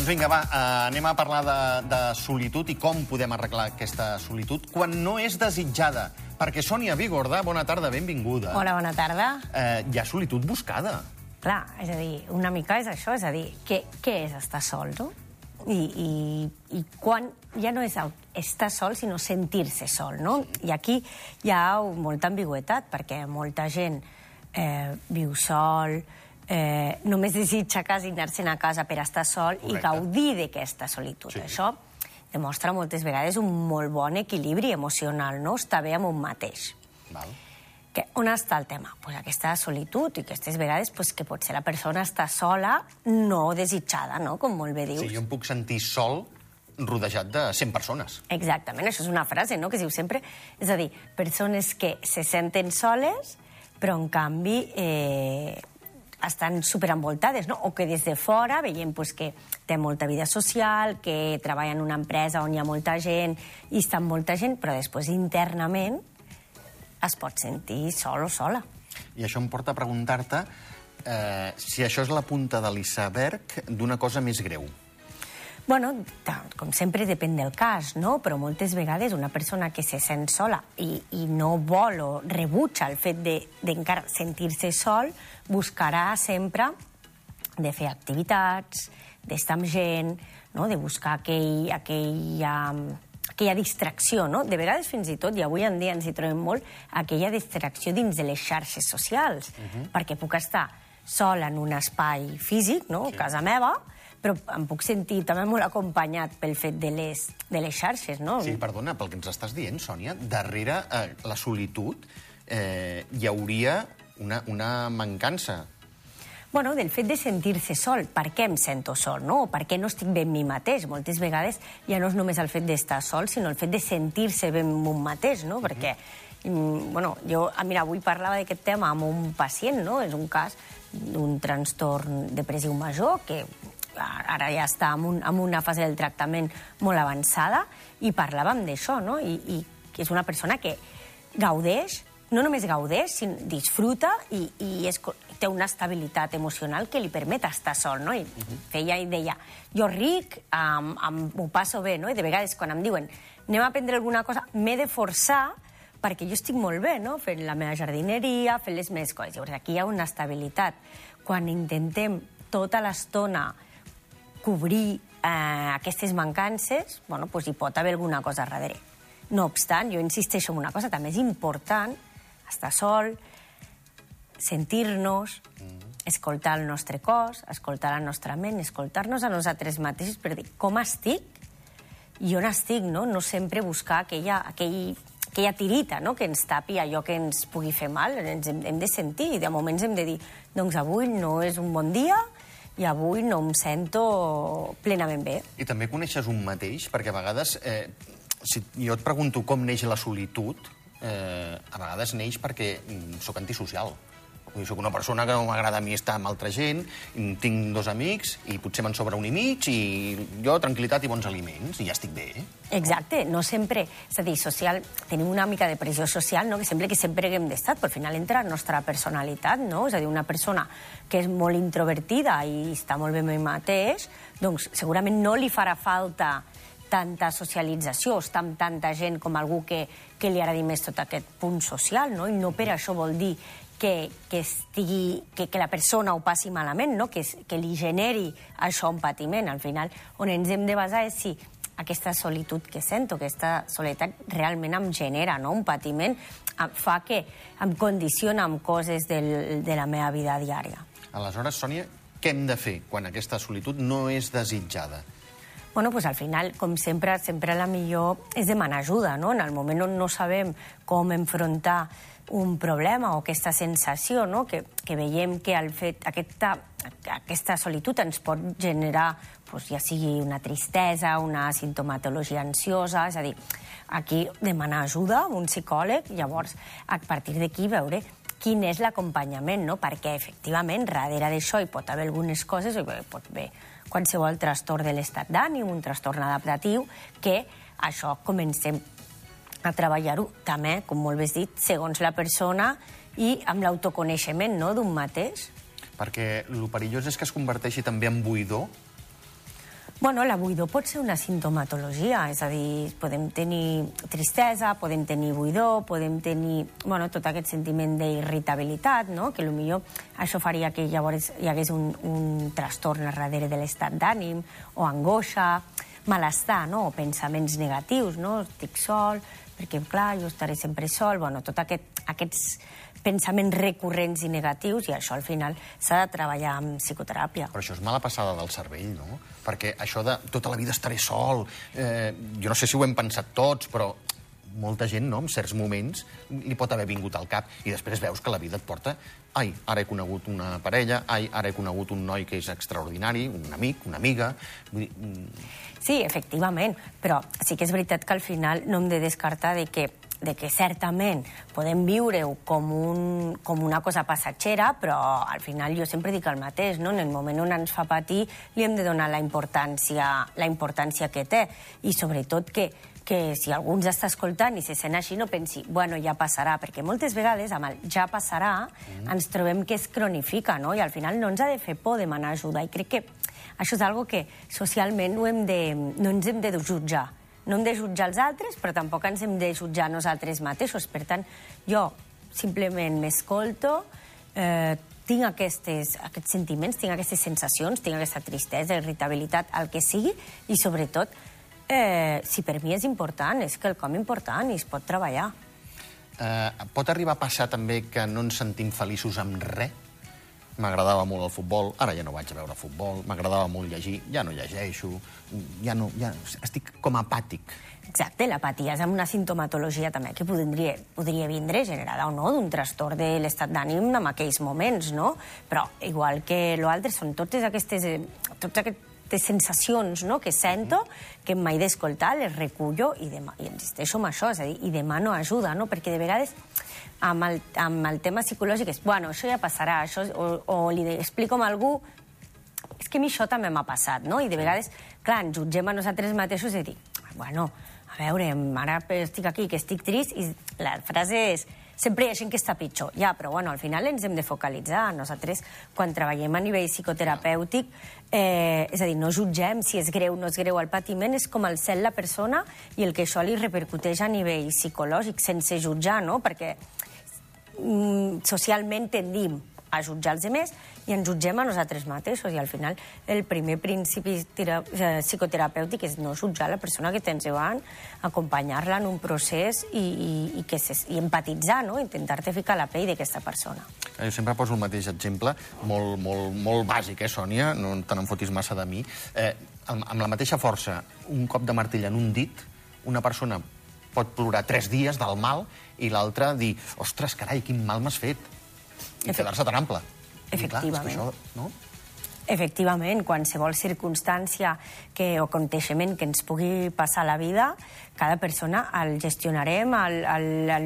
Doncs vinga, va, eh, anem a parlar de, de solitud i com podem arreglar aquesta solitud quan no és desitjada. Perquè Sònia Vigorda, bona tarda, benvinguda. Hola, bona tarda. Eh, hi ha solitud buscada. Clar, és a dir, una mica és això, és a dir, què, què és estar sol, no? I, i, i quan ja no és el estar sol, sinó sentir-se sol, no? I aquí hi ha molta ambigüetat, perquè molta gent eh, viu sol, eh, només desitja quasi anar-se'n a casa per estar sol Correcte. i gaudir d'aquesta solitud. Sí. Això demostra moltes vegades un molt bon equilibri emocional, no? Estar bé amb un mateix. Val. Que, on està el tema? Pues aquesta solitud i aquestes vegades pues, que potser la persona està sola, no desitjada, no? com molt bé dius. Sí, jo em puc sentir sol rodejat de 100 persones. Exactament, això és una frase no? que es diu sempre. És a dir, persones que se senten soles, però en canvi eh, estan superenvoltades, no? o que des de fora veiem pues, que té molta vida social, que treballa en una empresa on hi ha molta gent i està amb molta gent, però després internament es pot sentir sol o sola. I això em porta a preguntar-te eh, si això és la punta de l'iceberg d'una cosa més greu. Bueno, com sempre depèn del cas, no? Però moltes vegades una persona que se sent sola i, i no vol o rebutja el fet de- d'encara de, sentir-se sol, buscarà sempre de fer activitats, d'estar amb gent, no? de buscar aquell, aquella, aquella distracció, no? De vegades fins i tot, i avui en dia ens hi trobem molt, aquella distracció dins de les xarxes socials, perquè puc estar sola en un espai físic, no? Sí. Casa meva, però em puc sentir també molt acompanyat pel fet de les, de les xarxes, no? Sí, perdona, pel que ens estàs dient, Sònia, darrere eh, la solitud eh, hi hauria una, una mancança. Bueno, del fet de sentir-se sol. Per què em sento sol, no? O per què no estic bé amb mi mateix? Moltes vegades ja no és només el fet d'estar sol, sinó el fet de sentir-se bé amb un mateix, no? Perquè, mm, bueno, jo, ah, mira, avui parlava d'aquest tema amb un pacient, no? És un cas d'un trastorn depressiu major que ara ja està en, un, en una fase del tractament molt avançada i parlàvem d'això, no? I, I que és una persona que gaudeix, no només gaudeix, sinó disfruta i, i és, té una estabilitat emocional que li permet estar sol, no? I feia i deia, jo ric, um, um, m'ho passo bé, no? I de vegades quan em diuen anem a aprendre alguna cosa, m'he de forçar perquè jo estic molt bé, no? Fent la meva jardineria, fent les meves coses. Llavors, aquí hi ha una estabilitat. Quan intentem tota l'estona cobrir eh, aquestes mancances, bueno, doncs hi pot haver alguna cosa darrere. No obstant, jo insisteixo en una cosa, també és important estar sol, sentir-nos, escoltar el nostre cos, escoltar la nostra ment, escoltar-nos a nosaltres mateixos per dir com estic i on estic, no? No sempre buscar aquella, aquell, aquella tirita no? que ens tapi allò que ens pugui fer mal. Ens hem, hem de sentir i de moments hem de dir doncs avui no és un bon dia i avui no em sento plenament bé. I també coneixes un mateix, perquè a vegades, eh, si jo et pregunto com neix la solitud, eh, a vegades neix perquè mm, sóc antisocial. Dir, soc una persona que no m'agrada a mi estar amb altra gent, tinc dos amics, i potser me'n sobra un i mig, i jo tranquil·litat i bons aliments, i ja estic bé. Exacte, no sempre, és a dir, social, tenim una mica de pressió social, no? que sembla que sempre haguem d'estar, però al final entra la nostra personalitat, no? És a dir, una persona que és molt introvertida i està molt bé amb ell mateix, doncs segurament no li farà falta tanta socialització, estar amb tanta gent com algú que, que li agradi més tot aquest punt social, no? I no per això vol dir que, que, estigui, que, que la persona ho passi malament, no? que, que li generi això un patiment. Al final, on ens hem de basar és si aquesta solitud que sento, aquesta soledat realment em genera no? un patiment, em fa que em condiciona amb coses del, de la meva vida diària. Aleshores, Sònia, què hem de fer quan aquesta solitud no és desitjada? Bueno, pues al final, com sempre, sempre la millor és demanar ajuda, no? En el moment on no sabem com enfrontar un problema o aquesta sensació, no? que, que veiem que el fet, aquesta, aquesta solitud ens pot generar pues, ja sigui una tristesa, una sintomatologia ansiosa, és a dir, aquí demanar ajuda a un psicòleg, llavors a partir d'aquí veure quin és l'acompanyament, no? perquè efectivament darrere d'això hi pot haver algunes coses, hi pot haver qualsevol trastorn de l'estat d'ànim, un trastorn adaptatiu, que això comencem a treballar-ho també, com molt bé has dit, segons la persona i amb l'autoconeixement no, d'un mateix. Perquè el perillós és que es converteixi també en buidor. Bueno, la buidor pot ser una sintomatologia, és a dir, podem tenir tristesa, podem tenir buidor, podem tenir bueno, tot aquest sentiment d'irritabilitat, no? que potser això faria que llavors hi hagués un, un trastorn a darrere de l'estat d'ànim, o angoixa, malestar, no? o pensaments negatius, no? estic sol, perquè clar, jo estaré sempre sol, bueno, tot aquest, aquests pensaments recurrents i negatius i això al final s'ha de treballar amb psicoteràpia. Però això és mala passada del cervell, no? Perquè això de tota la vida estaré sol, eh, jo no sé si ho hem pensat tots, però molta gent, no?, en certs moments, li pot haver vingut al cap i després veus que la vida et porta ai, ara he conegut una parella, ai, ara he conegut un noi que és extraordinari, un amic, una amiga... Vull dir... Mm. Sí, efectivament, però sí que és veritat que al final no hem de descartar de que de que certament podem viure-ho com, un, com una cosa passatgera, però al final jo sempre dic el mateix, no? en el moment on ens fa patir li hem de donar la importància, la importància que té, i sobretot que, que si algú ens està escoltant i se sent així, no pensi, bueno, ja passarà, perquè moltes vegades amb el ja passarà mm. ens trobem que es cronifica, no? i al final no ens ha de fer por demanar ajuda, i crec que això és algo que socialment no, hem de, no ens hem de jutjar no hem de jutjar els altres, però tampoc ens hem de jutjar nosaltres mateixos. Per tant, jo simplement m'escolto, eh, tinc aquestes, aquests sentiments, tinc aquestes sensacions, tinc aquesta tristesa, irritabilitat, el que sigui, i sobretot, eh, si per mi és important, és que el com important i es pot treballar. Eh, pot arribar a passar també que no ens sentim feliços amb res? M'agradava molt el futbol, ara ja no vaig a veure futbol, m'agradava molt llegir, ja no llegeixo, ja no, ja estic com apàtic. Exacte, l'apatia és una sintomatologia també que podria, podria vindre generada o no d'un trastorn de l'estat d'ànim en aquells moments, no? Però, igual que l'altre, són totes aquestes, eh, tots aquestes sensacions no? que sento, que mai d'escoltar, les recullo i, demà, i insisteixo en això, és a dir, i demano ajuda, no? Perquè de vegades amb el, amb el tema psicològic és, bueno, això ja passarà, això, o, o li explico a algú, és que a mi això també m'ha passat, no? I de vegades, clar, ens jutgem a nosaltres mateixos i dic, bueno, a veure, ara estic aquí, que estic trist, i la frase és, sempre hi ha gent que està pitjor. Ja, però bueno, al final ens hem de focalitzar. Nosaltres, quan treballem a nivell psicoterapèutic, eh, és a dir, no jutgem si és greu o no és greu el patiment, és com el cel la persona i el que això li repercuteix a nivell psicològic, sense jutjar, no? Perquè mm, socialment tendim a jutjar els altres i ens jutgem a nosaltres mateixos. I al final el primer principi eh, psicoterapèutic és no jutjar la persona que tens davant, acompanyar-la en un procés i, i, i, que se, i empatitzar, no? intentar-te ficar la pell d'aquesta persona. Eh, jo sempre poso el mateix exemple, molt, molt, molt bàsic, eh, Sònia? No te n'enfotis massa de mi. Eh, amb, amb la mateixa força, un cop de martell en un dit, una persona pot plorar tres dies del mal i l'altre dir, ostres, carai, quin mal m'has fet. I quedar-se tan ample. Efectivament. I clar, això, no? Efectivament, qualsevol circumstància que, o aconteixement que ens pugui passar a la vida, cada persona el gestionarem,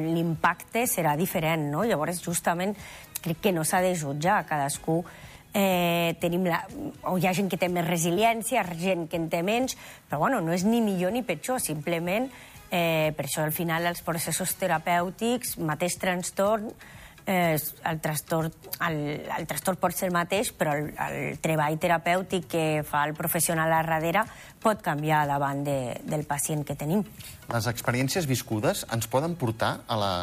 l'impacte serà diferent, no? Llavors, justament, crec que no s'ha de jutjar. Cadascú eh, tenim la... o hi ha gent que té més resiliència, gent que en té menys, però bueno, no és ni millor ni pitjor, simplement Eh, per això, al final, els processos terapèutics, mateix trastorn, eh, el, trastorn, el, el trastorn pot ser el mateix, però el, el treball terapèutic que fa el professional a darrere pot canviar davant de, del pacient que tenim. Les experiències viscudes ens poden portar a la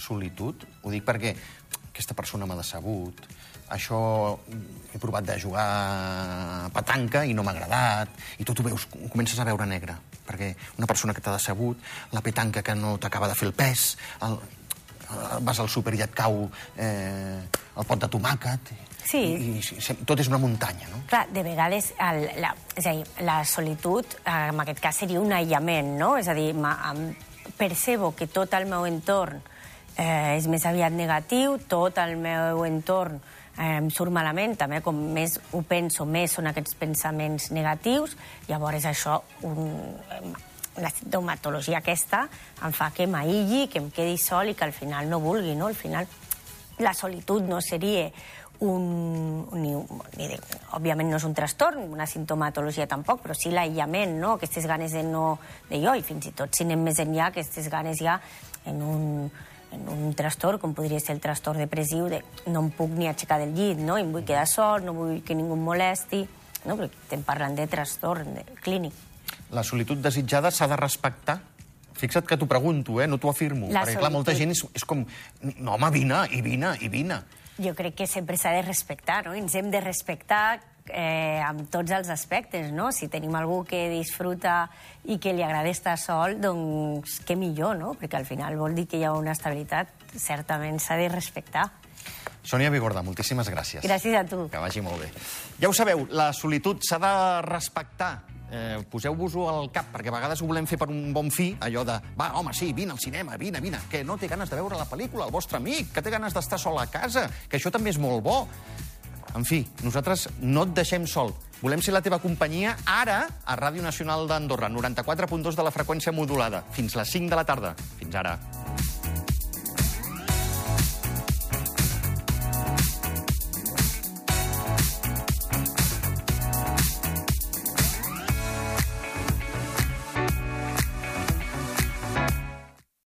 solitud? Ho dic perquè aquesta persona m'ha decebut, això he provat de jugar a petanca i no m'ha agradat, i tot ho veus, comences a veure negre, perquè una persona que t'ha decebut, la petanca que no t'acaba de fer el pes, el, vas al súper i et cau eh, el pot de tomàquet... Sí. I, i tot és una muntanya, no? Clar, de vegades el, la, és a dir, la solitud, en aquest cas, seria un aïllament, no? És a dir, percebo que tot el meu entorn eh, és més aviat negatiu, tot el meu entorn eh, em surt malament, també com més ho penso, més són aquests pensaments negatius, llavors això, un, la sintomatologia aquesta em fa que m'aïlli, que em quedi sol i que al final no vulgui, no? Al final la solitud no seria un, ni, ni de, òbviament no és un trastorn, una sintomatologia tampoc, però sí l'aïllament, no? aquestes ganes de no... de jo, i fins i tot si anem més enllà, aquestes ganes ja en un, en un trastorn, com podria ser el trastorn depressiu, de no em puc ni aixecar del llit, no? em vull quedar sol, no vull que ningú em molesti... no? perquè estem parlant de trastorn clínic. La solitud desitjada s'ha de respectar? Fixa't que t'ho pregunto, eh? no t'ho afirmo. La perquè, clar, molta solitud. gent és, és com... No, home, vine, i vine, i vine. Jo crec que sempre s'ha de respectar, no? Ens hem de respectar eh, amb tots els aspectes, no? Si tenim algú que disfruta i que li agrada estar sol, doncs què millor, no? Perquè al final vol dir que hi ha una estabilitat, certament s'ha de respectar. Sònia Vigorda, moltíssimes gràcies. Gràcies a tu. Que vagi molt bé. Ja ho sabeu, la solitud s'ha de respectar. Eh, Poseu-vos-ho al cap, perquè a vegades ho volem fer per un bon fi, allò de, va, home, sí, vine al cinema, vine, vine, que no té ganes de veure la pel·lícula, el vostre amic, que té ganes d'estar sol a casa, que això també és molt bo. En fi, nosaltres no et deixem sol. Volem ser la teva companyia ara a Ràdio Nacional d'Andorra, 94.2 de la freqüència modulada. Fins les 5 de la tarda. Fins ara.